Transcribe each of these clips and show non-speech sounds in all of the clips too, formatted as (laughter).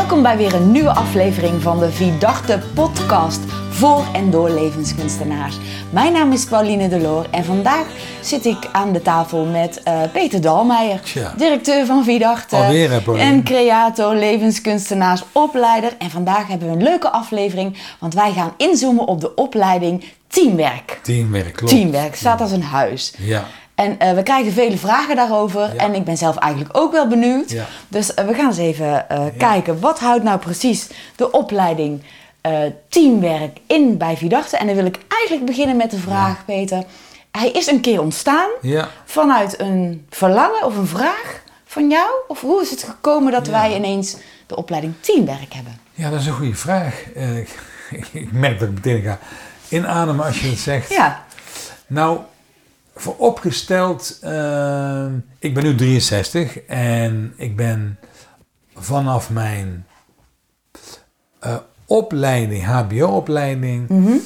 Welkom bij weer een nieuwe aflevering van de Vidarte podcast voor en door levenskunstenaars. Mijn naam is Pauline Deloor en vandaag zit ik aan de tafel met eh, Peter Dalmeijer, Tja. directeur van Vidarte Alweer, hè, en creator, levenskunstenaars, opleider. En vandaag hebben we een leuke aflevering, want wij gaan inzoomen op de opleiding Teamwerk. Teamwerk, klopt. Teamwerk staat als een huis. Ja. En eh, we krijgen vele vragen daarover. En ik ben zelf eigenlijk ook wel benieuwd. Dus eh, we gaan eens even eh, kijken. Wat houdt nou precies de opleiding teamwerk in bij Vidarte? En dan wil ik eigenlijk beginnen met de vraag, Peter. Hij is een keer ontstaan vanuit een verlangen of een vraag van jou? Of hoe is het gekomen dat wij ineens de opleiding teamwerk hebben? ja, dat is een goede vraag. Ik, (laughs) ik merk dat ik meteen ga inademen als je het zegt. Ja, Nou, vooropgesteld, eh, ik ben nu 63 en ik ben vanaf mijn eh, opleiding, HBO-opleiding, Mhm.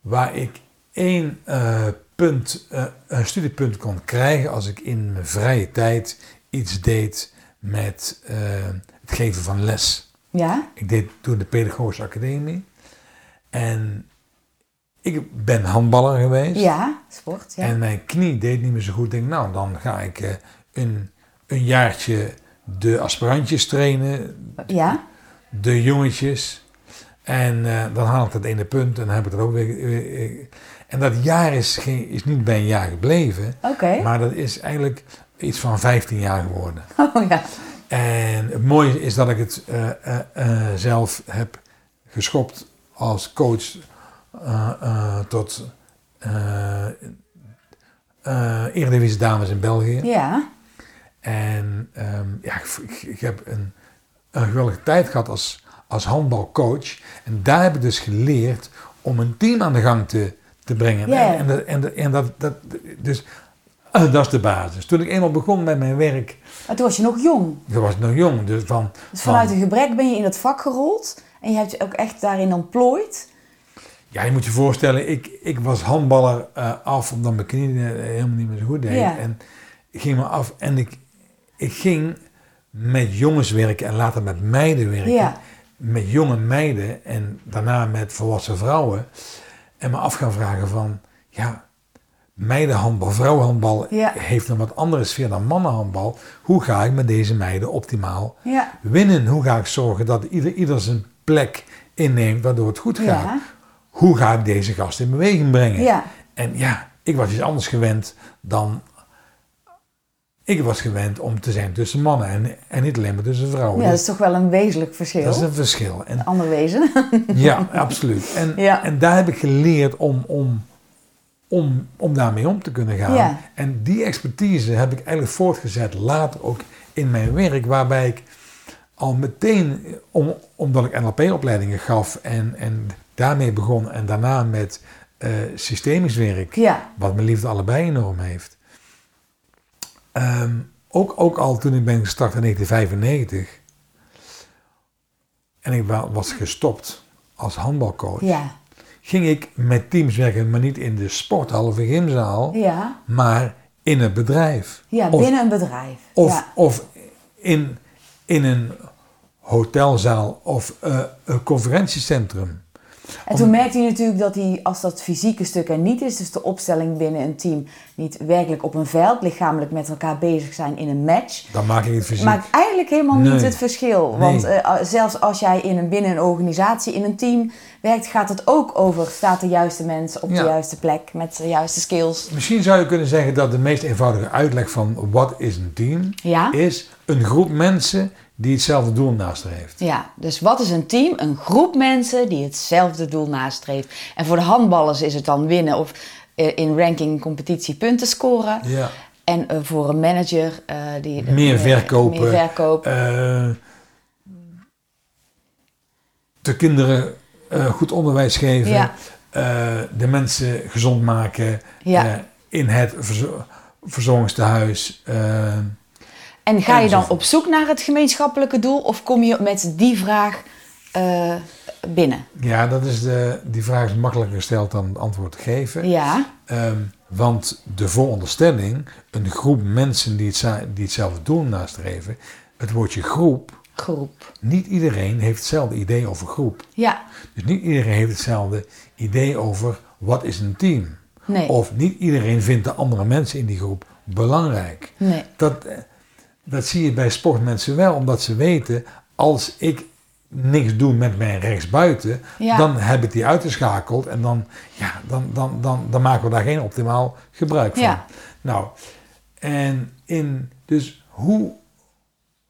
waar ik één eh, punt, eh, een studiepunt kon krijgen als ik in mijn vrije tijd iets deed met het geven van les. ja, Ik deed toen de Pedagogische Academie en ik ben handballer geweest. ja, sport. Ja. En mijn knie deed niet meer zo goed. Ik denk, nou, dan ga ik eh, een, een jaartje de aspirantjes trainen, ja, de jongetjes. En eh, dan haal ik dat ene punt en dan heb ik het ook weer. en dat jaar is, geen, is niet bij een jaar gebleven, oké. maar dat is eigenlijk iets van 15 jaar geworden. (laughs) Oh ja, En het mooie is dat ik het eh, zelf heb geschopt als coach eh, eh, tot eh Eredivisie Dames in België. ja, En ehm, ja, ik, ik- heb een, een geweldige tijd gehad als, als handbalcoach. En daar heb ik dus geleerd om een team aan de gang te, te brengen. Ja. En, en, dat- en, dat- en dat, dat, dus dat is de basis. Toen ik eenmaal begon met mijn werk, maar toen was je nog jong. toen was ik nog jong. Dus van, Dus van- vanuit een gebrek ben je in dat vak gerold en je hebt je ook echt daarin ontplooid. Ja, je moet je voorstellen, ik, ik was handballer eh, af omdat mijn knie eh, helemaal niet meer zo goed deed. Ja. En ik ging me af en ik, ik ging met jongens werken en later met meiden werken. Ja. Met jonge meiden en daarna met volwassen vrouwen. En me af gaan vragen van, ja, meidenhandbal, vrouwenhandbal Ja. heeft een wat andere sfeer dan mannenhandbal. Hoe ga ik met deze meiden optimaal Ja, winnen? Hoe ga ik zorgen dat ieder, ieder zijn plek inneemt waardoor het goed gaat? ja, hoe ga ik deze gast in beweging brengen? ja, En ja, ik was iets anders gewend dan. Ik was gewend om te zijn tussen mannen en, en niet alleen maar tussen vrouwen. ja, dat is toch wel een wezenlijk verschil. dat is een verschil. En, Ander wezen. (laughs) ja, absoluut. En, Ja. en daar heb ik geleerd om, om, om, om daarmee om te kunnen gaan. Ja. En die expertise heb ik eigenlijk voortgezet later ook in mijn werk, waarbij ik al meteen, om, omdat ik NLP-opleidingen gaf en, en daarmee begon en daarna met eh, systemisch werk, Ja, wat mijn liefde allebei enorm heeft. Ehm, ook, ook al toen ik ben gestart in 1995 en ik wa- was gestopt als handbalcoach, ja, ging ik met teams werken, maar niet in de sporthal of een gymzaal, ja, maar in het bedrijf. ja, Of- binnen een bedrijf. Of, of in, in een hotelzaal of eh, een conferentiecentrum. En toen merkte je natuurlijk dat die, als dat fysieke stuk er niet is, dus de opstelling binnen een team niet werkelijk op een veld, lichamelijk met elkaar bezig zijn in een match, Dan maak ik het fysiek. maakt eigenlijk helemaal niet het verschil. Nee. Want eh, zelfs als jij in een, binnen een organisatie, in een team werkt, gaat het ook over, staat de juiste mens op Ja. de juiste plek, met de juiste skills. Misschien zou je kunnen zeggen dat de meest eenvoudige uitleg van wat is een team Ja? is een groep mensen die hetzelfde doel nastreeft. Ja, dus wat is een team? Een groep mensen die hetzelfde doel nastreeft. En voor de handballers is het dan winnen of eh, in ranking competitie punten scoren. Ja. En eh, voor een manager eh, die Meer verkopen. Meer verkoop. Eh, de kinderen goed onderwijs geven. Ja. de mensen gezond maken. Ja. in het verzo- verzorgingstehuis. En ga je dan op zoek naar het gemeenschappelijke doel of kom je met die vraag eh, binnen? ja, dat is de, die vraag is makkelijker gesteld dan het antwoord te geven. Ja, Ehm, want de vooronderstelling, een groep mensen die, het, die hetzelfde doel nastreven, het woordje groep Groep. Niet iedereen heeft hetzelfde idee over groep. Ja. Dus niet iedereen heeft hetzelfde idee over wat is een team. Nee. Of niet iedereen vindt de andere mensen in die groep belangrijk. Nee. Dat, dat zie je bij sportmensen wel, omdat ze weten, als ik niks doe met mijn rechtsbuiten, Ja. dan heb ik die uitgeschakeld en dan, ja, dan, dan, dan, dan maken we daar geen optimaal gebruik van. Ja. Nou, en in, dus hoe,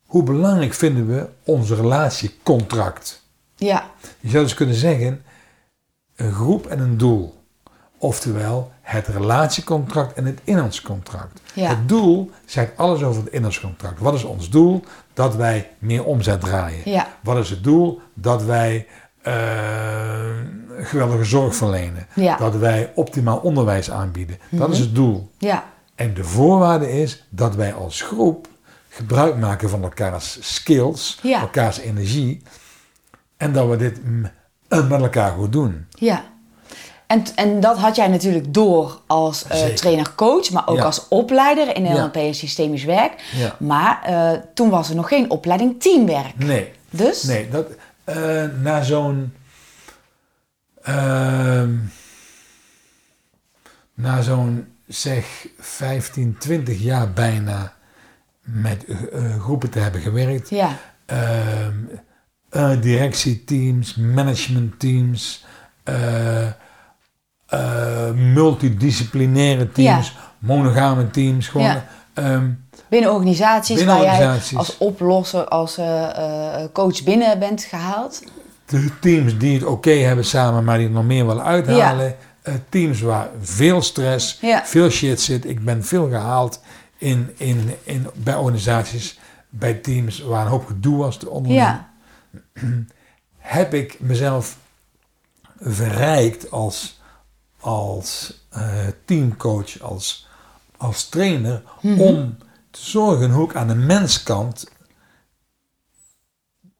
hoe belangrijk vinden we onze relatiecontract? Ja. Je zou dus kunnen zeggen, een groep en een doel. Oftewel, het relatiecontract en het inhoudscontract. Ja. Het doel zegt alles over het inhoudscontract. Wat is ons doel? Dat wij meer omzet draaien. Ja. Wat is het doel? Dat wij eh, geweldige zorg verlenen. Ja. Mhm. Dat wij optimaal onderwijs aanbieden. Dat is het doel. Ja. En de voorwaarde is dat wij als groep gebruik maken van elkaars skills, elkaars energie. En dat we dit met elkaar goed doen. Ja. En, en dat had jij natuurlijk door als eh, Zeker. trainer-coach, maar ook Ja. als opleider in Ja. NLP en systemisch werk. Ja. Maar eh, toen was er nog geen opleiding teamwerk. Nee, Dus? nee dat, eh, na zo'n. ehm, na zo'n zeg 15, 20 jaar bijna met eh, eh, groepen te hebben gewerkt. Ja. ehm, eh, directieteams, managementteams, eh, eh, multidisciplinaire teams, monogame teams. Gewoon, Ja. ehm, Binnen organisaties Binnen waar jij als oplosser, als eh, eh, coach binnen bent gehaald. de teams die het oké hebben samen, maar die er nog meer willen uithalen. Teams waar veel stress, veel shit zit. Ik ben veel gehaald in, in, in, bij organisaties, bij teams waar een hoop gedoe was te. Ja. (clears throat) heb ik mezelf verrijkt als, als eh, teamcoach, als, als trainer, Mhm. om te zorgen hoe ik aan de menskant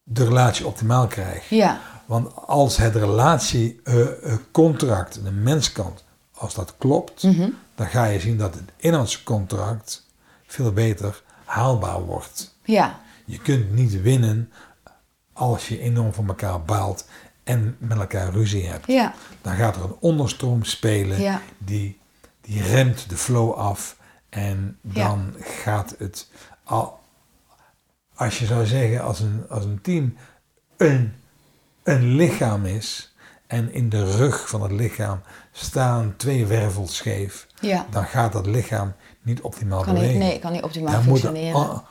de relatie optimaal krijg. Ja. Want als het relatiecontract, de menskant, als dat klopt, Mhm. dan ga je zien dat het inhoudscontract veel beter haalbaar wordt. Ja. Je kunt niet winnen als je enorm van elkaar baalt en met elkaar ruzie hebt. Ja. Dan gaat er een onderstroom spelen Ja. die, die remt de flow af en dan gaat het al, als je zou zeggen als een, als een team een, een lichaam is en in de rug van het lichaam staan twee wervels scheef, Ja. dan gaat dat lichaam niet optimaal Kan niet, bewegen. nee, kan niet optimaal Dan functioneren. al,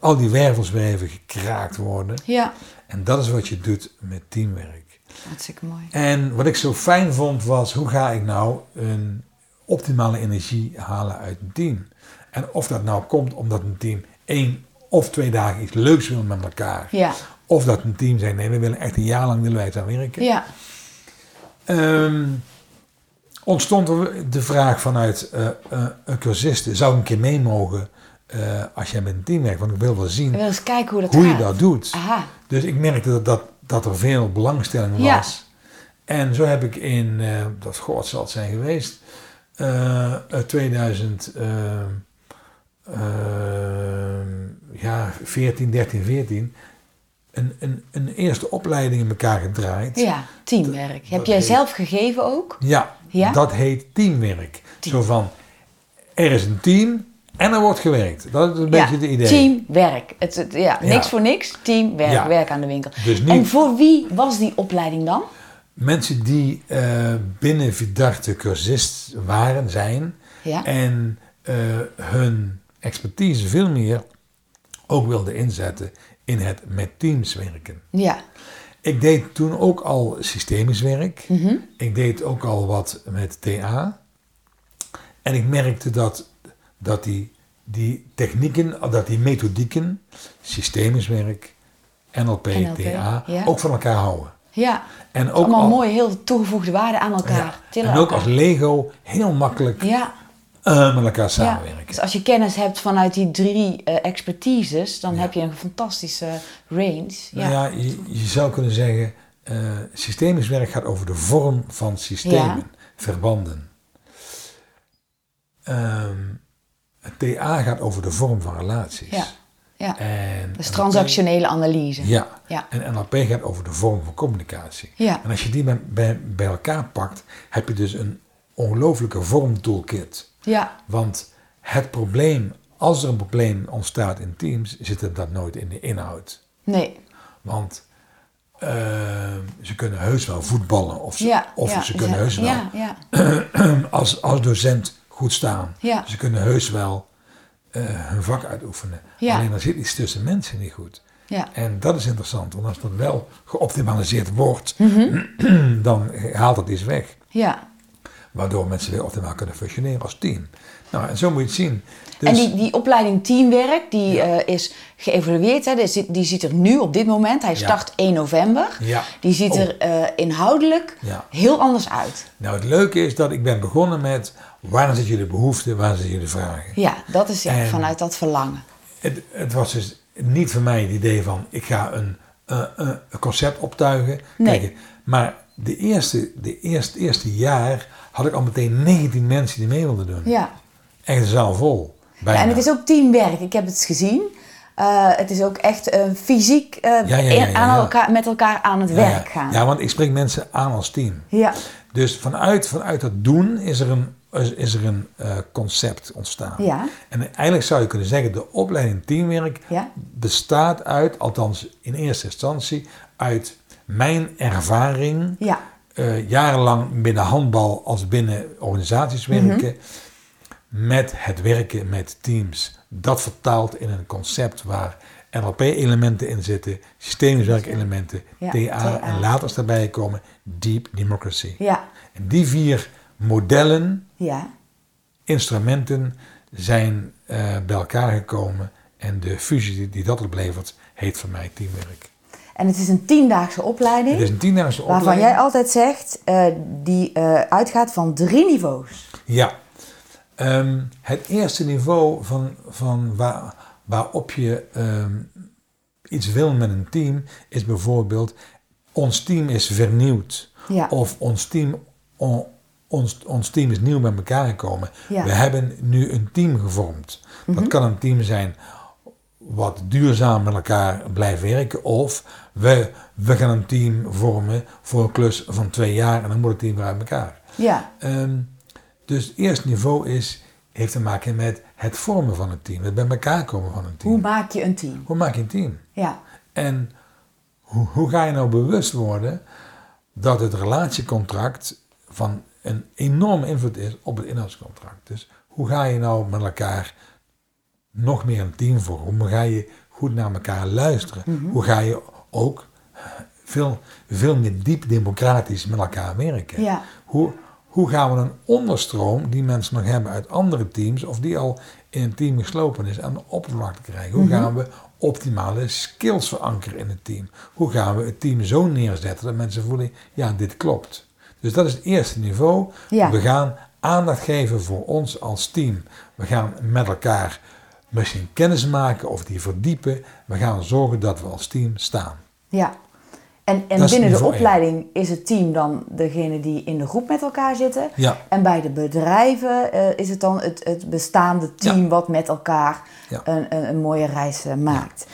al die wervels weer even gekraakt worden. Ja. En dat is wat je doet met teamwerk. Hartstikke mooi. En wat ik zo fijn vond was, hoe ga ik nou een optimale energie halen uit een team? En of dat nou komt omdat een team één of twee dagen iets leuks wil met elkaar. Ja. Of dat een team zegt, nee, we willen echt een jaar lang willen wij aan werken. Ja. Ehm, ontstond er de vraag vanuit eh, eh, een cursiste, zou ik een keer mee mogen eh, als jij met een team werkt? Want ik wil wel zien willen eens kijken hoe dat hoe je dat doet. Aha. Dus ik merkte dat, dat, dat er veel belangstelling Ja. was. En zo heb ik in, eh, dat god zal het zijn geweest, eh, eh, 2000, eh, eh, ja, 14, 13, 14, een, een, een eerste opleiding in elkaar gedraaid. Ja, teamwerk. Heb jij heet- zelf gegeven ook? Ja, Ja? dat heet teamwerk. Team. Zo van, er is een team en er wordt gewerkt. Dat is een ja, beetje het idee. teamwerk. Het, het- ja, niks voor niks. Teamwerk, Ja. werk aan de winkel. Dus En voor wie was die opleiding dan? Mensen die eh, binnen Vidarte cursist waren, zijn, en eh, hun expertise veel meer ook wilden inzetten in het met teams werken. Ja. Ik deed toen ook al systemisch werk. Mhm. Ik deed ook al wat met TA. En ik merkte dat, dat die, die technieken, dat die methodieken, systemisch werk, NLP, NLP, TA, ja. ook van elkaar houden. Ja. En ook Allemaal al- mooi, heel toegevoegde waarde aan elkaar. Ja, en ook elkaar. als Lego heel makkelijk Ja. eh, met elkaar ja. samenwerken. Dus als je kennis hebt vanuit die drie eh, expertises, dan heb je een fantastische range. Ja. Nou ja, je, je zou kunnen zeggen, eh, systemisch werk gaat over de vorm van systemen, verbanden. Ehm, het TA gaat over de vorm van relaties. Ja. ja. En Dat is transactionele analyse. Ja. Ja. En NLP gaat over de vorm van communicatie. Ja. En als je die bij, bij, bij elkaar pakt, heb je dus een ongelooflijke vormtoolkit. Ja. Want het probleem, als er een probleem ontstaat in teams, zit het dat nooit in de inhoud. Nee. Want eh, ze kunnen heus wel voetballen of ze, Ja. of ja. ze kunnen heus wel Ja, ja. (clears throat) als, als docent goed staan. Ja. Ze kunnen heus wel eh, hun vak uitoefenen. Ja. Alleen er zit iets tussen mensen niet goed. ja. En dat is interessant, want als dat wel geoptimaliseerd wordt, Mhm. (clears throat) dan haalt het iets weg. ja. Waardoor mensen weer optimaal kunnen functioneren als team. Nou, en zo moet je het zien. Dus, En die, die opleiding teamwerk, die eh, is geëvalueerd. Hè? Die, zit, die ziet er nu op dit moment, hij Ja. start 1 november. Ja. Die ziet Oh. er eh, inhoudelijk heel anders uit. Nou, het leuke is dat ik ben begonnen met waar zit jullie behoefte, waar zitten jullie vragen. Ja, dat is ja, En- vanuit dat verlangen. Het, het was dus niet voor mij het idee van ik ga een, eh, eh, concept optuigen. Nee. Maar de eerste, de eerste, eerste jaar had ik al meteen 19 mensen die mee wilden doen. Ja. Echt een zaal vol. Bijna. Ja, en het is ook teamwerk. Ik heb het gezien. Eh, het is ook echt fysiek Ja, ja, ja, ja, in- aan. Elkaar, met elkaar aan het werk gaan. Ja, want ik spreek mensen aan als team. Ja. Dus vanuit, vanuit dat doen is er een, is, er een eh, concept ontstaan. Ja. En eigenlijk zou je kunnen zeggen, de opleiding teamwerk Ja. bestaat uit, althans in eerste instantie, uit mijn ervaring, Ja. eh, jarenlang binnen handbal als binnen organisaties werken, met het werken met teams. Dat vertaalt in een concept waar NLP-elementen in zitten, systemisch werkelementen, TA, TA. en later is daarbij komen Deep Democracy. Ja. En die vier modellen, Ja. instrumenten zijn eh, bij elkaar gekomen en de fusie die, dat oplevert, heet voor mij teamwerk. En het is een tiendaagse opleiding. Het is een tiendaagse Waarvan opleiding. jij altijd zegt, eh, die eh, uitgaat van drie niveaus. Ja. Ehm, het eerste niveau van, van waar, waarop je ehm, iets wil met een team is bijvoorbeeld ons team is vernieuwd. Ja. Of ons team, on- ons, ons team is nieuw bij elkaar gekomen. Ja. Mhm. We hebben nu een team gevormd. Dat kan een team zijn wat duurzaam met elkaar blijft werken. Of we, we gaan een team vormen voor een klus van twee jaar en dan moet het team weer uit elkaar. Ja. Ehm, dus het eerste niveau is, heeft te maken met het vormen van een team. Het bij elkaar komen van een team. Hoe maak je een team? Hoe maak je een team? Ja. En hoe, hoe ga je nou bewust worden dat het relatiecontract van een enorme invloed is op het inhoudscontract? Dus hoe ga je nou met elkaar nog meer een team vormen? Hoe ga je goed naar elkaar luisteren? Mhm. Hoe ga je ook veel, veel meer diep democratisch met elkaar werken? Ja. Hoe, hoe gaan we een onderstroom die mensen nog hebben uit andere teams, of die al in een team geslopen is, aan de oppervlakte krijgen? Hoe gaan we optimale skills verankeren in het team? Hoe gaan we het team zo neerzetten dat mensen voelen, ja, dit klopt. Dus dat is het eerste niveau. Ja. We gaan aandacht geven voor ons als team. We gaan met elkaar misschien kennis maken of die verdiepen. We gaan zorgen dat we als team staan. Ja. En, en binnen de opleiding is het team dan degene die in de groep met elkaar zitten. Ja. En bij de bedrijven eh, is het dan het, het bestaande team Ja. wat met elkaar Ja. een, een, een mooie reis eh, maakt.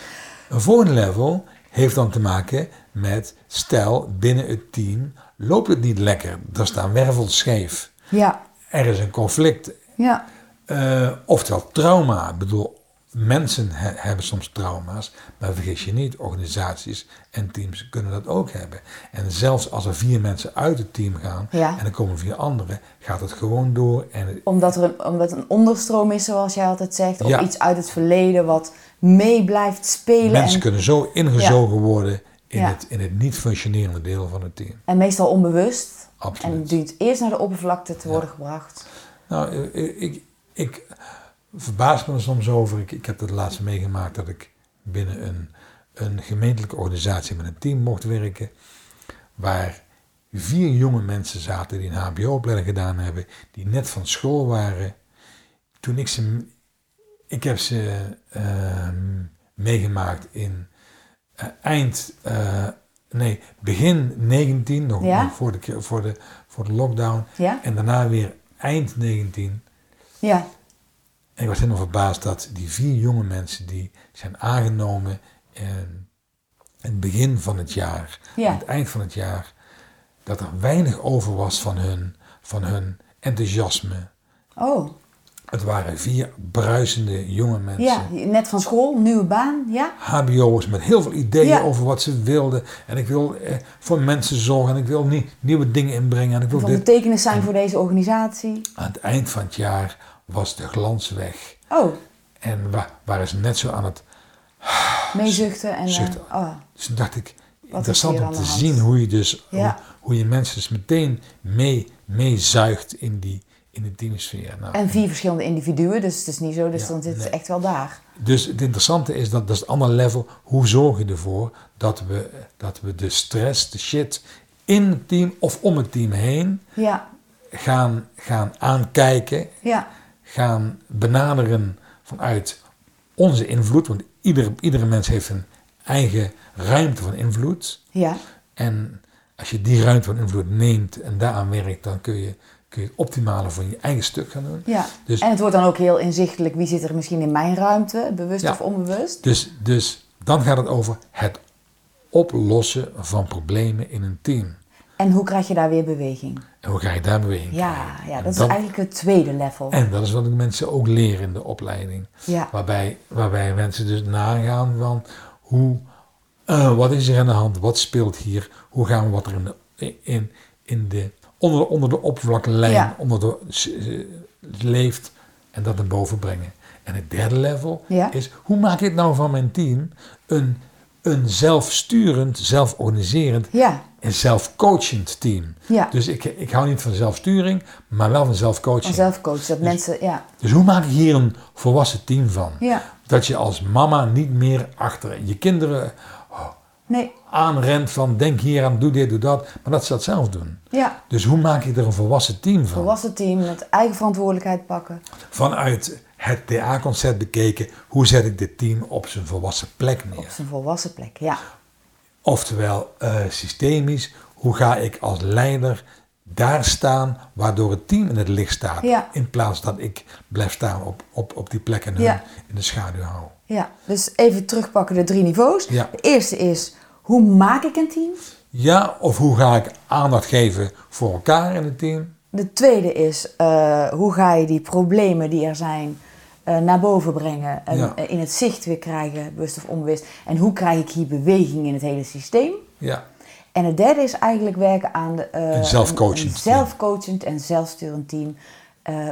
Een volgende level heeft dan te maken met stel binnen het team loopt het niet lekker. Er staan wervels scheef. Ja. Er is een conflict. Ja. Eh, oftewel trauma. Ik bedoel, mensen he- hebben soms trauma's. Maar vergis je niet, organisaties en teams kunnen dat ook hebben. En zelfs als er vier mensen uit het team gaan Ja. en er komen vier anderen, gaat het gewoon door. En het- Omdat er een, omdat een onderstroom is, zoals jij altijd zegt. Of Ja. iets uit het verleden wat mee blijft spelen. mensen En, kunnen zo ingezogen worden in, Ja. het, in het niet functionerende deel van het team. en meestal onbewust. Absoluut. En dient eerst naar de oppervlakte te worden gebracht. Nou, ik, ik, ik verbaas me er soms over. Ik, ik heb het laatst meegemaakt dat ik binnen een, een gemeentelijke organisatie met een team mocht werken. Waar vier jonge mensen zaten die een HBO-opleiding gedaan hebben, die net van school waren. Toen ik ze. Ik heb ze ehm, meegemaakt in eh, eind. eh, nee, begin 19, nog, Ja? nog voor, de, voor, de, voor de lockdown. Ja? En daarna weer eind 19. Ja. En ik was helemaal verbaasd dat die vier jonge mensen die zijn aangenomen in het begin van het jaar, Ja. aan het eind van het jaar, dat er weinig over was van hun, van hun enthousiasme. Oh, Het waren vier bruisende jonge mensen. ja, net van school, nieuwe baan, ja? HBO'ers met heel veel ideeën Ja. over wat ze wilden. En ik wil eh, voor mensen zorgen en ik wil nie- nieuwe dingen inbrengen. En ik wil Van dit. betekenis zijn voor deze organisatie. Aan het eind van het jaar was de glans weg. Oh, En wa waren ze net zo aan het. meezuchten en... eh, Zuchten. oh, Dus toen dacht ik, interessant om te zien hoe je dus Ja. hoe, hoe je mensen dus meteen mee, meezuigt in die in de teamsfeer. Nou, en vier verschillende individuen, dus het is niet zo, dus Ja, dan zit het echt wel daar. Dus het interessante is dat, dat is het andere level. Hoe zorg je ervoor dat we, dat we de stress, de shit in het team of om het team heen Ja, gaan, gaan aankijken, ja, gaan benaderen vanuit onze invloed. Want iedere, iedere mens heeft een eigen ruimte van invloed. ja, En als je die ruimte van invloed neemt en daaraan werkt, dan kun je, kun je het optimale van je eigen stuk gaan doen. ja. Dus- En het wordt dan ook heel inzichtelijk, wie zit er misschien in mijn ruimte, bewust Ja. of onbewust. Dus, dus dan gaat het over het oplossen van problemen in een team. En hoe krijg je daar weer beweging? En hoe ga je daar beweging Ja, krijgen? ja dat is eigenlijk het tweede level. En dat is wat ik mensen ook leer in de opleiding. Ja, Waarbij, waarbij mensen dus nagaan van hoe, eh, wat is er aan de hand, wat speelt hier, hoe gaan we wat er in de, in, in de, onder, de, onder de oppervlaklijn, Ja. onder de, eh, leeft en dat naar boven brengen. En het derde level Ja. is, hoe maak ik nou van mijn team een, een zelfsturend, zelforganiserend ja, en zelfcoachend team. ja. Dus ik, ik hou niet van zelfsturing, maar wel van zelfcoaching. Van zelfcoach, dat mensen, ja, Dus hoe maak ik hier een volwassen team van? Dat je als mama niet meer achter je kinderen nee, aanrent van denk hier aan, doe dit, doe dat. Maar dat ze dat zelf doen. ja. Dus hoe maak je er een volwassen team van? Volwassen team met eigen verantwoordelijkheid pakken. Vanuit het TA-concept bekeken, hoe zet ik dit team op zijn volwassen plek Op neer? zijn volwassen plek, ja. Oftewel, eh, systemisch, hoe ga ik als leider daar staan waardoor het team in het licht staat. Ja. In plaats dat ik blijf staan op, op, op die plek en hun Ja. in de schaduw hou. Ja, dus even terugpakken de drie niveaus. Ja. De eerste is, hoe maak ik een team? Ja, of hoe ga ik aandacht geven voor elkaar in het team? De tweede is, eh, hoe ga je die problemen die er zijn eh, naar boven brengen en Ja. eh, in het zicht weer krijgen, bewust of onbewust. En hoe krijg ik hier beweging in het hele systeem? Ja, En het derde is eigenlijk werken aan de, Een zelfcoachend een, zelfcoachend en zelfsturend team.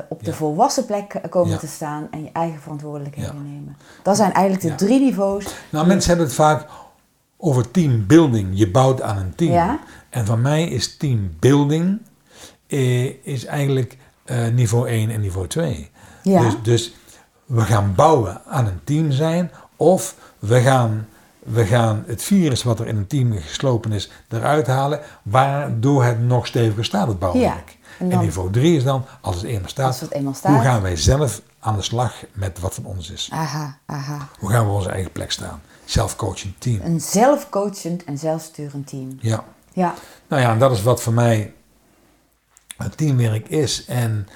op de volwassen plek komen Ja. te staan en je eigen verantwoordelijkheden Ja. nemen. Dat zijn eigenlijk de drie niveaus. nou mensen hebben het vaak over teambuilding. Je bouwt aan een team. Ja. En van mij is teambuilding eh, is eigenlijk eh, niveau 1 en niveau 2. Ja. Dus, dus we gaan bouwen aan een team zijn of we gaan, we gaan het virus wat er in een team geslopen is eruit halen, waardoor het nog steviger staat, het bouwwerk. en niveau 3 is dan, als het eenmaal staat, Als het eenmaal staat. hoe gaan wij zelf aan de slag met wat van ons is? Aha, aha. Hoe gaan we op onze eigen plek staan? Zelfcoaching team. Een zelfcoachend en zelfsturend team. Ja. Ja, Nou ja, en dat is wat voor mij het teamwerk is. En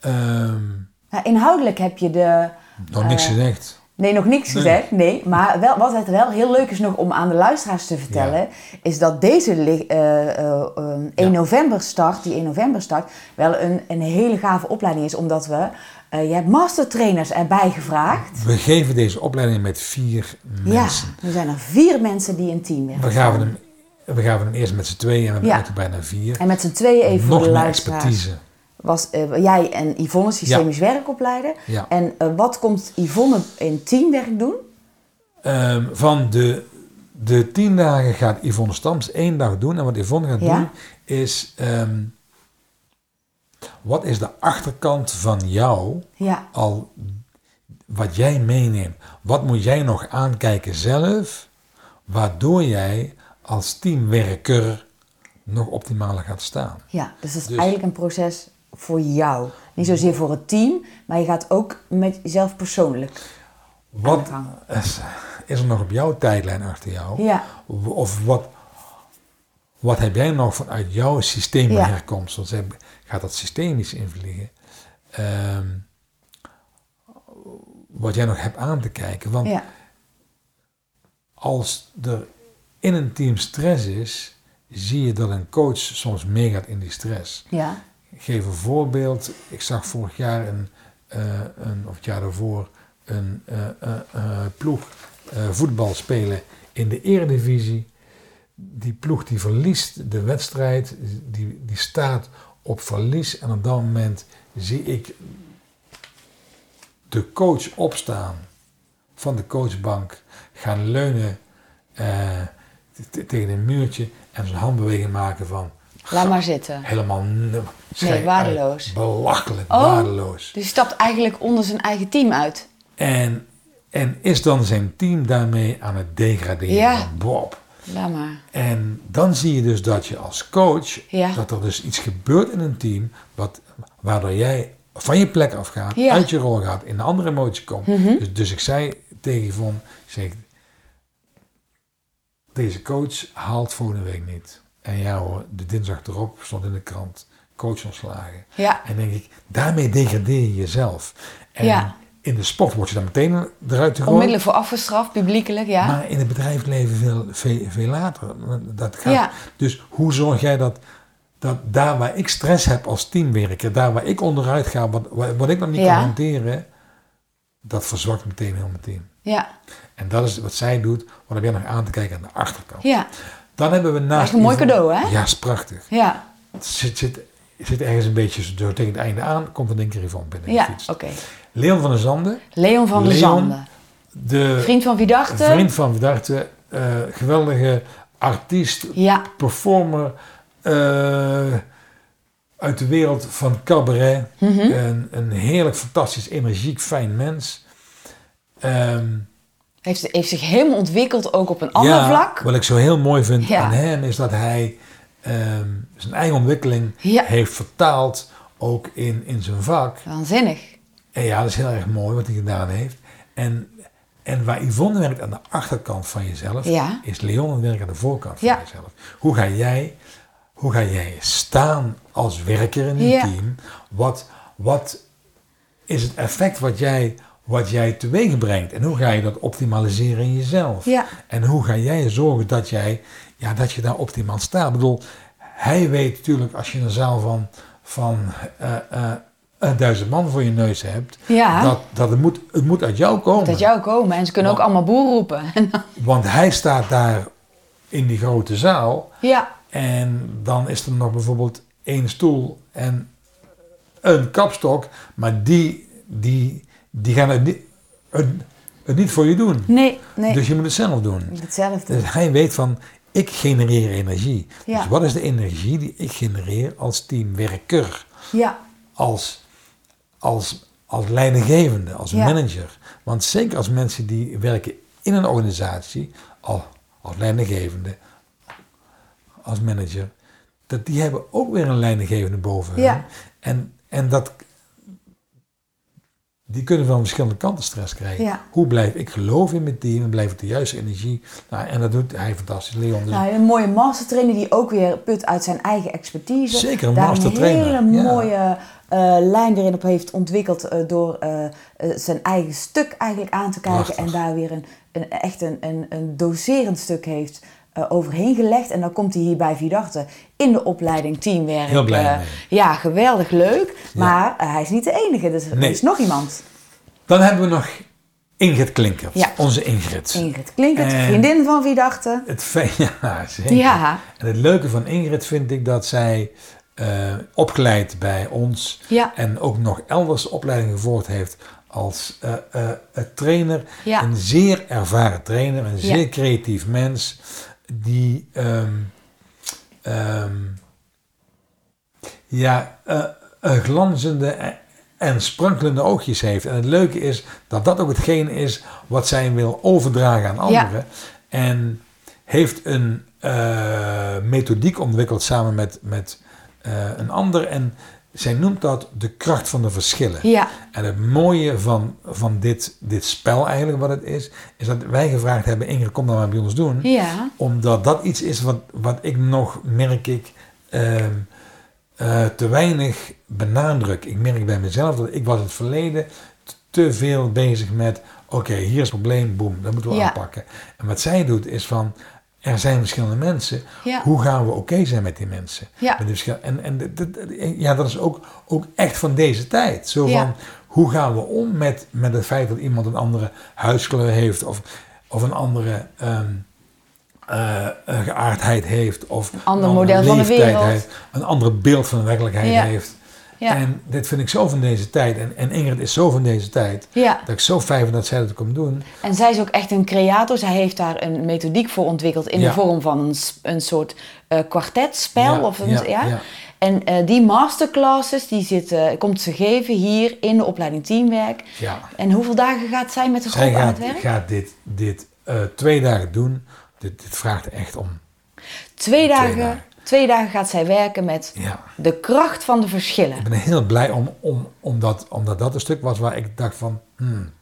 ehm, Nou, inhoudelijk heb je de... nog niks Eh, gezegd. Nee, nog niks gezegd. Nee, maar wel, wat het wel heel leuk is nog om aan de luisteraars te vertellen, is dat deze li- eh, eh, eh, 1 Ja. november start, die 1 november start, wel een, een hele gave opleiding is, omdat we, eh, je hebt mastertrainers erbij gevraagd. We geven deze opleiding met vier mensen. Ja, er zijn er vier mensen die een team werken. We gaven hem, we gaven hem eerst met z'n tweeën en we hebben Ja. er bijna vier. En met z'n tweeën even voor Nog de meer luisteraars. expertise. Was eh, jij en Yvonne systemisch werkopleider. Ja. En eh, wat komt Yvonne in teamwerk doen? Ehm, van de, de tien dagen gaat Yvonne Stams één dag doen. En wat Yvonne gaat Ja. doen is... ehm, wat is de achterkant van jou Ja, al wat jij meeneemt? Wat moet jij nog aankijken zelf, waardoor jij als teamwerker nog optimaler gaat staan? Ja, dus het is Dus- eigenlijk een proces voor jou. Niet zozeer voor het team, maar je gaat ook met jezelf persoonlijk. Wat is, is er nog op jouw tijdlijn achter jou? Ja, Of wat, wat heb jij nog vanuit jouw systeem Ja. herkomst? Want gaat dat systemisch invliegen. Ehm, wat jij nog hebt aan te kijken. Want Ja. als er in een team stress is, zie je dat een coach soms meegaat in die stress. Ja. Ik geef een voorbeeld. Ik zag vorig jaar, een, eh, een, of het jaar daarvoor, een eh, eh, ploeg voetbal spelen in de eredivisie. Die ploeg die verliest de wedstrijd, die, die staat op verlies. En op dat moment zie ik de coach opstaan van de coachbank, gaan leunen tegen een muurtje en zijn handbeweging maken van Laat maar zitten. helemaal n- schei- waardeloos. Belachelijk, Oh. waardeloos. Dus stapt eigenlijk onder zijn eigen team uit. En, en is dan zijn team daarmee aan het degraderen? Ja. van Bob. Laat maar. En dan zie je dus dat je als coach, Ja. dat er dus iets gebeurt in een team, wat, waardoor jij van je plek afgaat, Ja. uit je rol gaat, in een andere emotie komt. Mhm. dus, dus ik zei tegen Yvonne, ik zeg, deze coach haalt volgende week niet. En ja hoor, de dinsdag erop stond in de krant, coach ontslagen. Ja. En denk ik, daarmee degradeer je jezelf. En Ja. in de sport word je dan meteen eruit gegooid. Onmiddellijk voor afgestraft, publiekelijk, ja. Maar in het bedrijfsleven veel, veel, veel later. Dat gaat. Ja. Dus hoe zorg jij dat, dat daar waar ik stress heb als teamwerker, daar waar ik onderuit ga, wat, wat, ik nog niet kan hanteren, dat verzwakt meteen heel mijn team. Ja. En dat is wat zij doet, wat heb jij nog aan te kijken aan de achterkant. Ja. Dan hebben we naast... is een mooi cadeau, hè? Ja, is prachtig. Ja. Het zit, zit, zit ergens een beetje zo tegen het einde aan, komt er een keer Yvonne binnen. Ja, oké. Leon van der Zanden, Leon van der Zanden. de Vriend van wie dachten? vriend van Verdachte, eh, geweldige artiest, Ja. performer eh, uit de wereld van cabaret. Mhm. een, een heerlijk, fantastisch, energiek, fijn mens. Ehm, Heeft, heeft zich helemaal ontwikkeld, ook op een ander ja, vlak. Wat ik zo heel mooi vind Ja. aan hem is dat hij ehm, zijn eigen ontwikkeling Ja. heeft vertaald ook in, in zijn vak. Waanzinnig. En ja, dat is heel erg mooi wat hij gedaan heeft. En, en waar Yvonne werkt aan de achterkant van jezelf, is Leon aan het werk aan de voorkant van jezelf. Hoe ga jij, hoe ga jij staan als werker in een team? Wat, wat is het effect wat jij, wat jij teweeg brengt? En hoe ga je dat optimaliseren in jezelf? Ja. En hoe ga jij zorgen dat, jij, ja, dat je daar optimaal staat? Ik bedoel, hij weet natuurlijk als je een zaal van, van eh, eh, een duizend man voor je neus hebt, Ja. dat, dat het, moet, het moet uit jou komen. Dat uit jou komen. En ze kunnen ook allemaal boer roepen. (laughs) Want hij staat daar in die grote zaal ja. en dan is er nog bijvoorbeeld één stoel en een kapstok, maar die, die, die gaan het niet, het, het niet voor je doen. Nee, nee. Dus je moet het zelf doen. Hetzelfde. Dus hij weet van, ik genereer energie. Ja. Dus wat is de energie die ik genereer als teamwerker? Ja. Als, als, als leidinggevende, als Ja. manager. Want zeker als mensen die werken in een organisatie, al, als leidinggevende, als manager, dat die hebben ook weer een leidinggevende boven Ja. hen. En, en dat, die kunnen van verschillende kanten stress krijgen. Ja. Hoe blijf ik geloven in mijn team en blijf ik de juiste energie? Nou, en dat doet hij fantastisch, Leon. Dus Nou, een mooie mastertrainer die ook weer put uit zijn eigen expertise. Zeker, een Daar mastertrainer, een hele ja. mooie eh, lijn erin op heeft ontwikkeld eh, door eh, zijn eigen stuk eigenlijk aan te kijken. Prachtig. En daar weer een, een, echt een, een, een doserend stuk heeft overheen gelegd. En dan komt hij hier bij Vidarte in de opleiding teamwerk. Heel blij mee. ja, geweldig leuk. Maar eh, hij is niet de enige. Dus er is nog iemand. Dan hebben we nog Ingrid Klinkert, Ja. onze Ingrid. Ingrid Klinkert, En- vriendin van Vidarte. Het fe- (laughs) ja, zeker. Ja. En het leuke van Ingrid vind ik dat zij eh, opgeleid bij ons Ja. en ook nog elders opleiding gevolgd heeft als eh, trainer. Een zeer ervaren trainer, een zeer creatief mens die ehm, ehm, ja, glanzende en- en sprankelende oogjes heeft. En het leuke is dat dat ook hetgeen is wat zij wil overdragen aan Ja. anderen. En heeft een eh, methodiek ontwikkeld samen met, met eh, een ander. En zij noemt dat de kracht van de verschillen. Ja. En het mooie van, van dit, dit spel eigenlijk wat het is, is dat wij gevraagd hebben, Ingrid, kom dan maar bij ons doen. Ja. Omdat dat iets is wat, wat ik nog, merk ik, ehm, eh, te weinig benadruk. Ik merk bij mezelf dat ik was in het verleden te veel bezig met, oké, hier is het probleem, boem, dat moeten we Ja. aanpakken. En wat zij doet is van, er zijn verschillende mensen, Ja. hoe gaan we oké zijn met die mensen? Ja. Met verschil- en en dit- ja, dat is ook, ook echt van deze tijd. Zo Ja. van, hoe gaan we om met, met het feit dat iemand een andere huidskleur heeft of, of een andere ehm, eh, eh, geaardheid heeft of een ander model van de wereld. heeft, een ander beeld van de werkelijkheid Ja. heeft. Ja. En dit vind ik zo van deze tijd. En, en Ingrid is zo van deze tijd. Ja. Dat ik zo fijn vind dat zij dat komt doen. En zij is ook echt een creator. Zij heeft daar een methodiek voor ontwikkeld in Ja. de vorm van een, soort eh kwartetspel. Of een, ja. En eh, die masterclasses, die zitten, komt ze geven hier in de opleiding Teamwerk. Ja. En hoeveel dagen gaat zij met de groep Zij aan gaat, het werk? gaat dit, dit eh, twee dagen doen. Dit, dit vraagt echt om. Twee dagen, dagen. Twee dagen gaat zij werken met Ja. de kracht van de verschillen. Ik ben heel blij om, om, omdat, omdat dat een stuk was waar ik dacht van... hmm,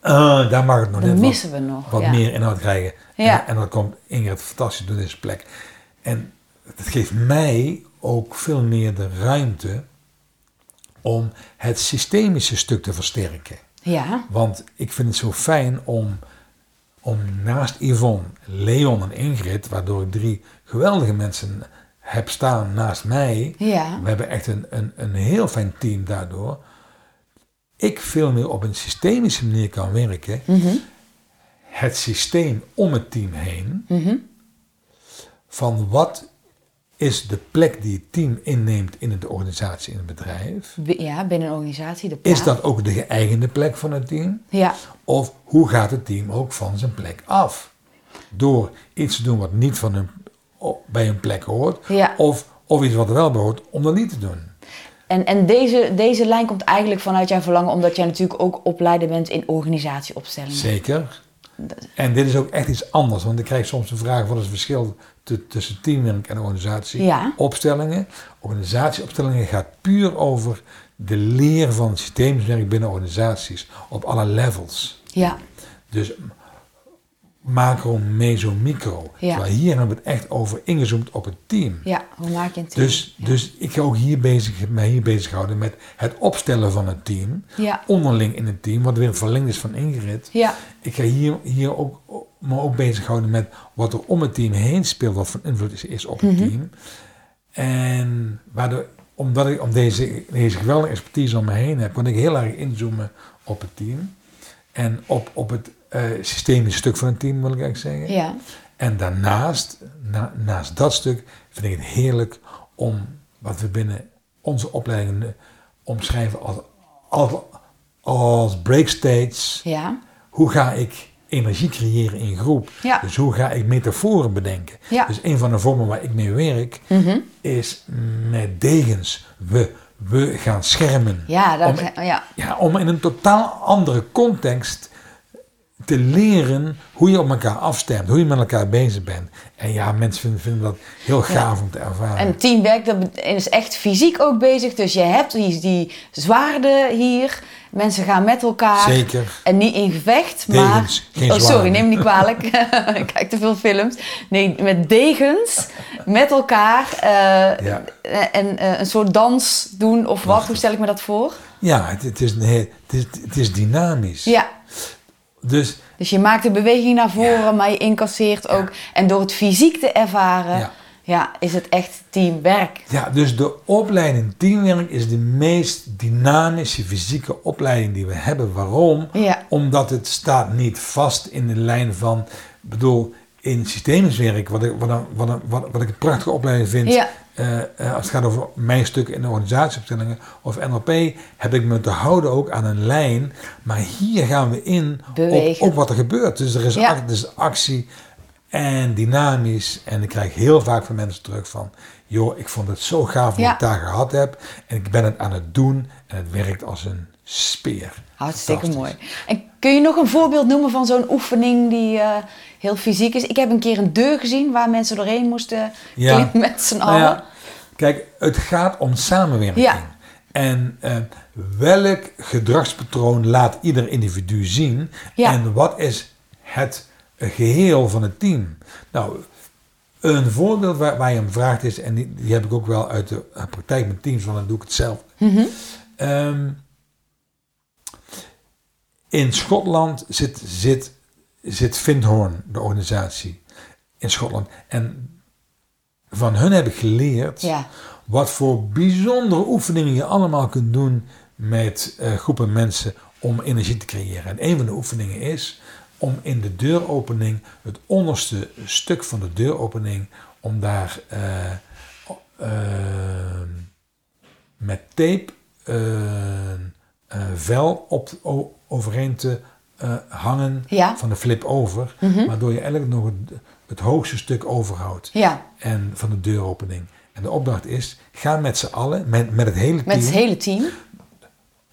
eh, daar mag het nog net wat- missen we nog. wat ja. meer inhoud krijgen. Ja. En, en dat komt Ingrid fantastisch door deze plek. En het geeft mij ook veel meer de ruimte om het systemische stuk te versterken. Ja, Want ik vind het zo fijn om, om naast Yvonne, Leon en Ingrid, waardoor ik drie geweldige mensen heb staan naast mij. ja, We hebben echt een, een, een heel fijn team daardoor. Ik veel meer op een systemische manier kan werken. Mhm. Het systeem om het team heen. Mhm. Van wat is de plek die het team inneemt in de organisatie, in het bedrijf. Ja binnen een organisatie. De Is plaats. dat ook de geëigende plek van het team? Ja, Of hoe gaat het team ook van zijn plek af? Door iets te doen wat niet van hun, bij hun plek hoort. Ja. Of, of iets wat er wel bij hoort, om dat niet te doen. En, en deze, deze lijn komt eigenlijk vanuit jouw verlangen, omdat jij natuurlijk ook opleider bent in organisatieopstellingen. Zeker. En dit is ook echt iets anders. Want ik krijg soms de vraag: wat is het verschil tussen teamwerk en organisatie? Ja. Opstellingen. Organisatieopstellingen gaat puur over de leer van systeemswerk binnen organisaties op alle levels. Ja, Dus macro, meso, micro. Ja. Terwijl hier hebben we het echt over ingezoomd op het team. ja, hoe maak je een team? Dus, dus ik ga ook hier bezig, mij hier bezighouden met het opstellen van het team. Ja. Onderling in het team, wat weer een verlengd is van Ingrid. Ja, Ik ga hier, hier ook, me ook bezighouden met wat er om het team heen speelt, wat van invloed is, is op het Mhm. team. En waardoor, omdat ik om deze, deze geweldige expertise om me heen heb, kan ik heel erg inzoomen op het team. En op, op het eh systemische stuk van het team, wil ik eigenlijk zeggen. ja, En daarnaast, na- naast dat stuk, vind ik het heerlijk om wat we binnen onze opleidingen omschrijven als, als, als breakstages. ja, Hoe ga ik energie creëren in groep? Ja. Dus hoe ga ik metaforen bedenken? Ja. Dus een van de vormen waar ik mee werk Mhm. is met degens. We, we gaan schermen. ja, dat, Om- ja, Ja, om in een totaal andere context te leren hoe je op elkaar afstemt, hoe je met elkaar bezig bent. En ja, mensen vinden, vinden dat heel gaaf om te ervaren. En teamwerk dat is echt fysiek ook bezig. Dus je hebt die, die zwaarden hier. Mensen gaan met elkaar. Zeker. En niet in gevecht, Degens, maar... oh, sorry, neem me niet kwalijk. (laughs) ik kijk te veel films. Nee, met degens, met elkaar. eh, Ja. En eh, een soort dans doen of wat. Hoe stel ik me dat voor? Ja, het, het, is een heel, het, is, het is dynamisch. Ja, Dus dus je maakt de beweging naar voren, maar je incasseert ook. En door het fysiek te ervaren, Ja. is het echt teamwerk. Ja, dus de opleiding teamwerk is de meest dynamische fysieke opleiding die we hebben. Waarom? Ja. Omdat het staat niet vast in de lijn van, ik bedoel, in systeemswerk, wat ik, wat, een- wat, een- wat, wat ik een prachtige opleiding vind, Ja. eh, eh, als het gaat over mijn stuk in de organisatieopstellingen of NLP, heb ik me te houden ook aan een lijn. Maar hier gaan we in op, op wat er gebeurt. Dus er is, Ja. dus actie en dynamisch. En ik krijg heel vaak van mensen terug van, joh, ik vond het zo gaaf wat Ja. ik daar gehad heb. En ik ben het aan het doen en het werkt als een speer. Hartstikke mooi. En kun je nog een voorbeeld noemen van zo'n oefening die eh, heel fysiek is? Ik heb een keer een deur gezien waar mensen doorheen moesten Ja. klimmen met z'n Nou allen. ja, kijk, het gaat om samenwerking. Ja. En eh, welk gedragspatroon laat ieder individu zien? Ja. En wat is het geheel van het team? Nou, een voorbeeld waar, waar je om vraagt is, en die, die heb ik ook wel uit de eh, praktijk met teams, want dan doe ik het zelf. Mhm. Ehm, In Schotland zit, zit, zit Vindhorn, de organisatie, in Schotland. En van hun heb ik geleerd Ja. wat voor bijzondere oefeningen je allemaal kunt doen met eh, groepen mensen om energie te creëren. En een van de oefeningen is om in de deuropening, het onderste stuk van de deuropening, om daar eh, eh, met tape eh, vel op, o- overheen te hangen Ja. van de flip over, waardoor je eigenlijk nog het, het hoogste stuk overhoudt Ja, en van de deuropening. En de opdracht is, ga met z'n allen, met, met het hele team, met het hele team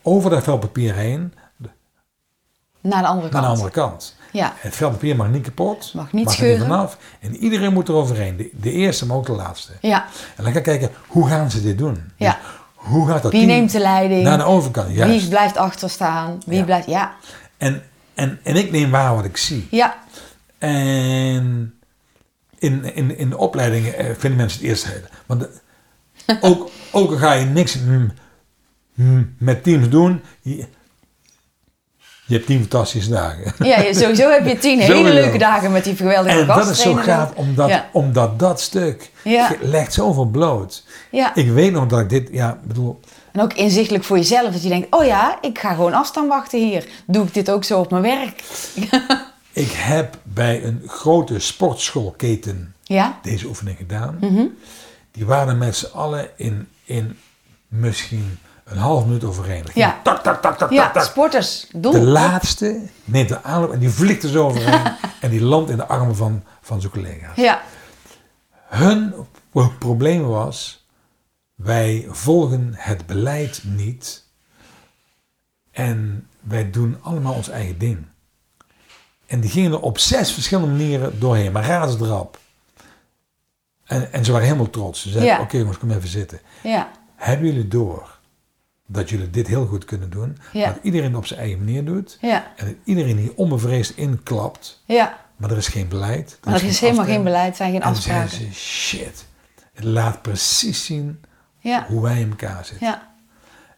over dat vel papier heen naar de andere naar kant. de andere kant. Ja, Het vel papier mag niet kapot, Mag niet er scheuren. vanaf. En iedereen moet er overheen. De, de eerste, maar ook de laatste. ja, En dan ga ik kijken, hoe gaan ze dit doen? Ja. Dus hoe gaat dat Wie neemt de leiding? naar de overkant? Juist. wie blijft achter staan? Wie Ja. blijft... Ja, En, en, en ik neem waar wat ik zie. ja, En in, in, in de opleidingen eh, vinden mensen het eerst heel. Want (laughs) ook, ook al ga je niks met teams doen, je, je hebt tien fantastische dagen. ja sowieso heb je tien (laughs) hele Sowieso. leuke dagen met die geweldige En dat is zo gaaf, omdat, Ja. omdat dat stuk Ja. legt zoveel bloot. Ja, Ik weet nog dat ik dit, ja, bedoel, en ook inzichtelijk voor jezelf. Dat je denkt, oh ja, ik ga gewoon afstand wachten hier. Doe ik dit ook zo op mijn werk? (laughs) ik heb bij een grote sportschoolketen Ja, deze oefening gedaan. Mhm. Die waren met z'n allen in, in misschien een half minuut overheen. Ging Ja. Tak, tak, tak, tak, ja tak, tak. sporters. Doel. De laatste neemt de aanloop en die vliegt er zo overheen. (laughs) en die landt in de armen van, van zijn collega's. Ja, Hun pro- probleem was, wij volgen het beleid niet. En wij doen allemaal ons eigen ding. En die gingen er op zes verschillende manieren doorheen, maar razendrap. En, en ze waren helemaal trots. Ze zeiden, Ja. oké jongens, kom even zitten. ja, Hebben jullie door dat jullie dit heel goed kunnen doen? Ja. Dat iedereen op zijn eigen manier doet. ja, En dat iedereen hier onbevreesd inklapt. ja. Maar er is geen beleid. Er is helemaal geen beleid, zijn geen En dan zeiden afspraken. ze, shit. Het laat precies zien Ja, hoe wij in elkaar zitten. ja.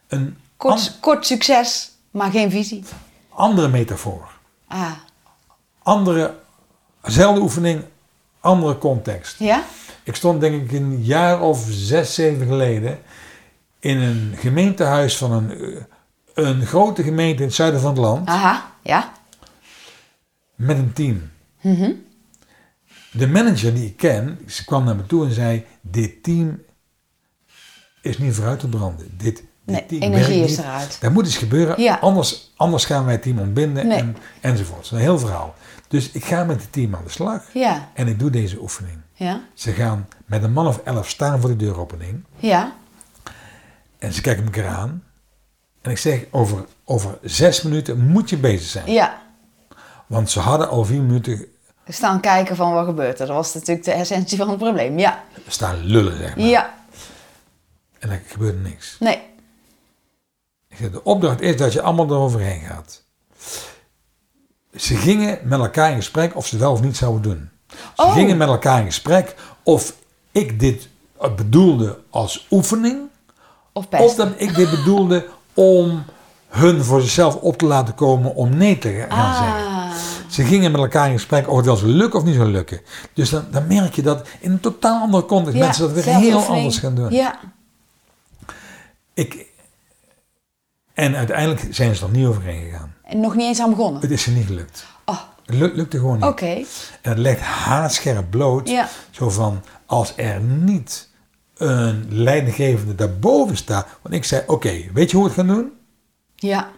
Een Kort, kort succes, maar geen visie. andere metafoor. Ah, Andere, zelfde oefening, andere context. ja? Ik stond denk ik een jaar of zes, zeven geleden in een gemeentehuis van een, eh, een grote gemeente in het zuiden van het land Aha, ja. met een team. Mhm. De manager die ik ken, ze kwam naar me toe en zei: Dit team is niet vooruit te branden. Dit, dit Nee, team energie is niet. eruit. Dat moet iets gebeuren, Ja. anders, anders gaan wij het team ontbinden Nee. en, enzovoort. Een heel verhaal. Dus ik ga met het team aan de slag Ja, en ik doe deze oefening. ja, Ze gaan met een man of elf staan voor de deuropening ja. En ze kijken elkaar aan. En ik zeg: over, over zes minuten moet je bezig zijn. Ja. Want ze hadden al vier minuten Staan kijken van wat gebeurt er. Dat was natuurlijk de essentie van het probleem. Ja, staan lullen, zeg maar. ja. En er gebeurde niks. Nee. Ik zeg, de opdracht is dat je allemaal eroverheen gaat. Ze gingen met elkaar in gesprek of ze wel of niet zouden doen. Ze Oh. gingen met elkaar in gesprek of ik dit bedoelde als oefening. Of dat ik dit bedoelde om hun voor zichzelf op te laten komen om nee te gaan zeggen. Ah, Ze gingen met elkaar in gesprek of het wel zou lukken of niet zou lukken. Dus dan, dan merk je dat in een totaal andere context ja, mensen dat weer heel anders gaan doen. Ja, Ik, en uiteindelijk zijn ze er niet overheen gegaan. en nog niet eens aan begonnen. Het is ze niet gelukt. Oh, Het lu- lukte gewoon niet. oké. En het legt haarscherp bloot. Ja. Zo van, als er niet een leidinggevende daarboven staat. Want ik zei, oké, weet je hoe we het gaan doen? Ja,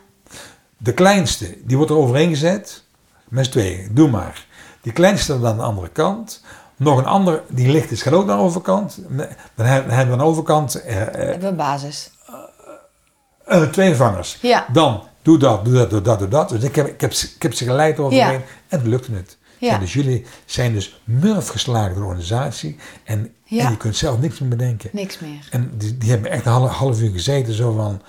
De kleinste, die wordt er overheen gezet. Met z'n tweeën, doe maar. Die kleinste aan de andere kant. Nog een ander, die licht is, gaat ook naar de overkant. Dan hebben we aan de overkant eh, eh, hebben we een basis. eh, twee vangers. Ja. Dan doe dat, doe dat, doe dat, doe dat. Dus ik heb, ik heb, ze- ik heb ze geleid overheen Ja. en het lukte het. Ja. Ja, dus jullie zijn dus murf geslagen door de organisatie en, Ja. en je kunt zelf niks meer bedenken. Niks meer. En die, die hebben echt een half, half uur gezeten zo van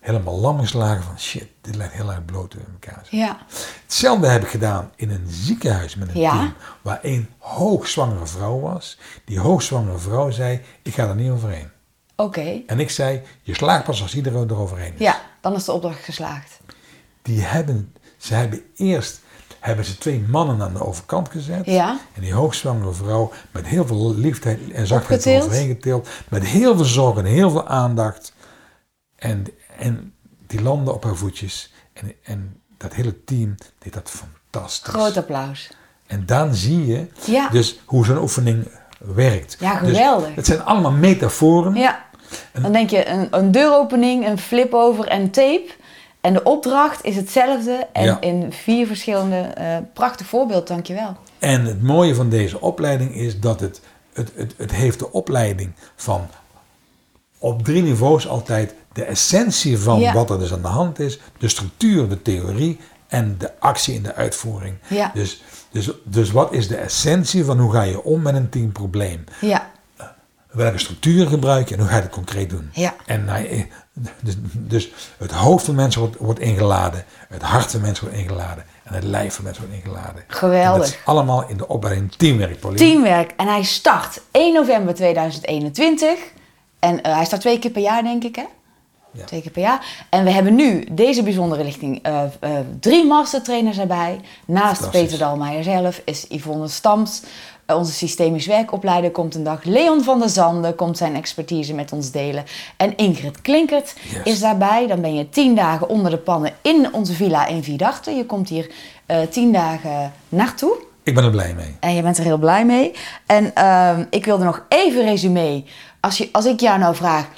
helemaal lam geslagen van shit, dit lijkt heel erg bloot in elkaar. Ja, Hetzelfde heb ik gedaan in een ziekenhuis met een team waar een hoogzwangere vrouw was. Die hoogzwangere vrouw zei, ik ga er niet overheen. oké. En ik zei, je slaagt pas als iedereen eroverheen is. Ja, dan is de opdracht geslaagd. Die hebben Ze hebben eerst hebben ze twee mannen aan de overkant gezet. Ja. En die hoogzwangere vrouw met heel veel liefde en zachtheid Opgetild. overheen getild. Met heel veel zorg en heel veel aandacht. En, en die landde op haar voetjes. En, en dat hele team deed dat fantastisch. Groot applaus. En dan zie je Ja. dus hoe zo'n oefening werkt. Ja, Dus geweldig. het zijn allemaal metaforen. Ja. Dan denk je een, een deuropening, een flip-over en tape. En de opdracht is hetzelfde. En Ja. in vier verschillende... eh prachtig voorbeeld, dankjewel. En het mooie van deze opleiding is dat het, het, het, het heeft de opleiding van op drie niveaus altijd de essentie van Ja. wat er dus aan de hand is, de structuur, de theorie en de actie in de uitvoering. Ja. Dus, dus, dus wat is de essentie van hoe ga je om met een teamprobleem? Ja. Welke structuur gebruik je en hoe ga je het concreet doen? Ja. En hij, dus, dus het hoofd van mensen wordt, wordt ingeladen, het hart van mensen wordt ingeladen en het lijf van mensen wordt ingeladen. Geweldig. En dat is allemaal in de opleiding teamwerk, Pauline. Teamwerk. En hij start 1 november 2021. En eh, hij start twee keer per jaar, denk ik, hè? Ja. Twee keer per jaar. En we hebben nu deze bijzondere richting eh, eh, drie mastertrainers erbij. Naast. Peter Dalmeijer zelf is Yvonne Stams, eh, onze systemisch werkopleider, komt een dag. Leon van der Zanden komt zijn expertise met ons delen. En Ingrid Klinkert Yes. is daarbij. Dan ben je tien dagen onder de pannen in onze villa in Vierdachten. Je komt hier eh, tien dagen naartoe. Ik ben er blij mee. En je bent er heel blij mee. En ehm, ik wilde nog even resume. Als, je, als ik jou nou vraag,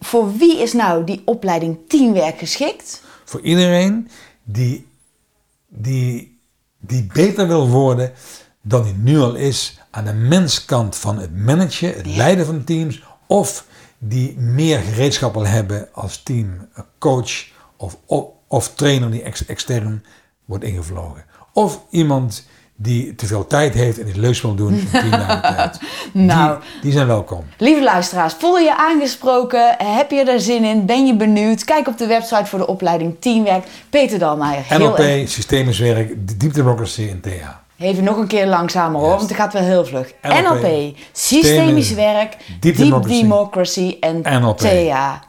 voor wie is nou die opleiding teamwerk geschikt? Voor iedereen die, die, die beter wil worden dan hij nu al is aan de menskant van het managen, het leiden van teams, of die meer gereedschap wil hebben als team, eh, coach of, of, of trainer die ex- extern wordt ingevlogen. Of iemand die te veel tijd heeft en iets leuks wil doen in tien dagen tijd. Nou. Die, die zijn welkom. Lieve luisteraars, voel je je aangesproken? Heb je er zin in? Ben je benieuwd? Kijk op de website voor de opleiding Teamwerk. Peter Dalmeijer. NLP, erg- systemisch werk, deep democracy en TH. Even nog een keer langzamer hoor, want het gaat wel heel vlug. NLP, NLP, systemisch werk, Deep Democracy, democracy en NLP. TA.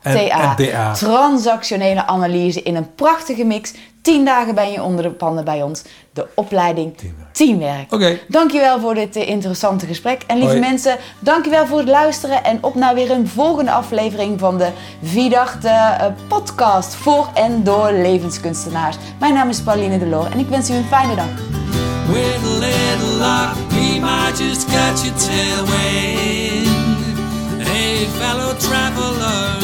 TA. Transactionele analyse in een prachtige mix. Tien dagen ben je onder de pannen bij ons. De opleiding Teamwerk. Teamwerk. Oké. Dankjewel voor dit eh, interessante gesprek. En lieve Hoi. mensen, dankjewel voor het luisteren. En op naar weer een volgende aflevering van de Vierdachte eh, podcast voor en door levenskunstenaars. Mijn naam is Pauline Deloor en ik wens u een fijne dag. With a little luck, we might just catch a tailwind. Hey, fellow traveler,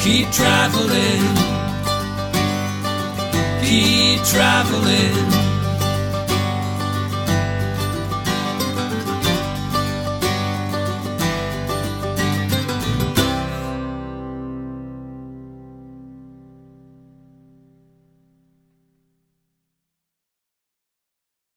keep traveling, keep traveling.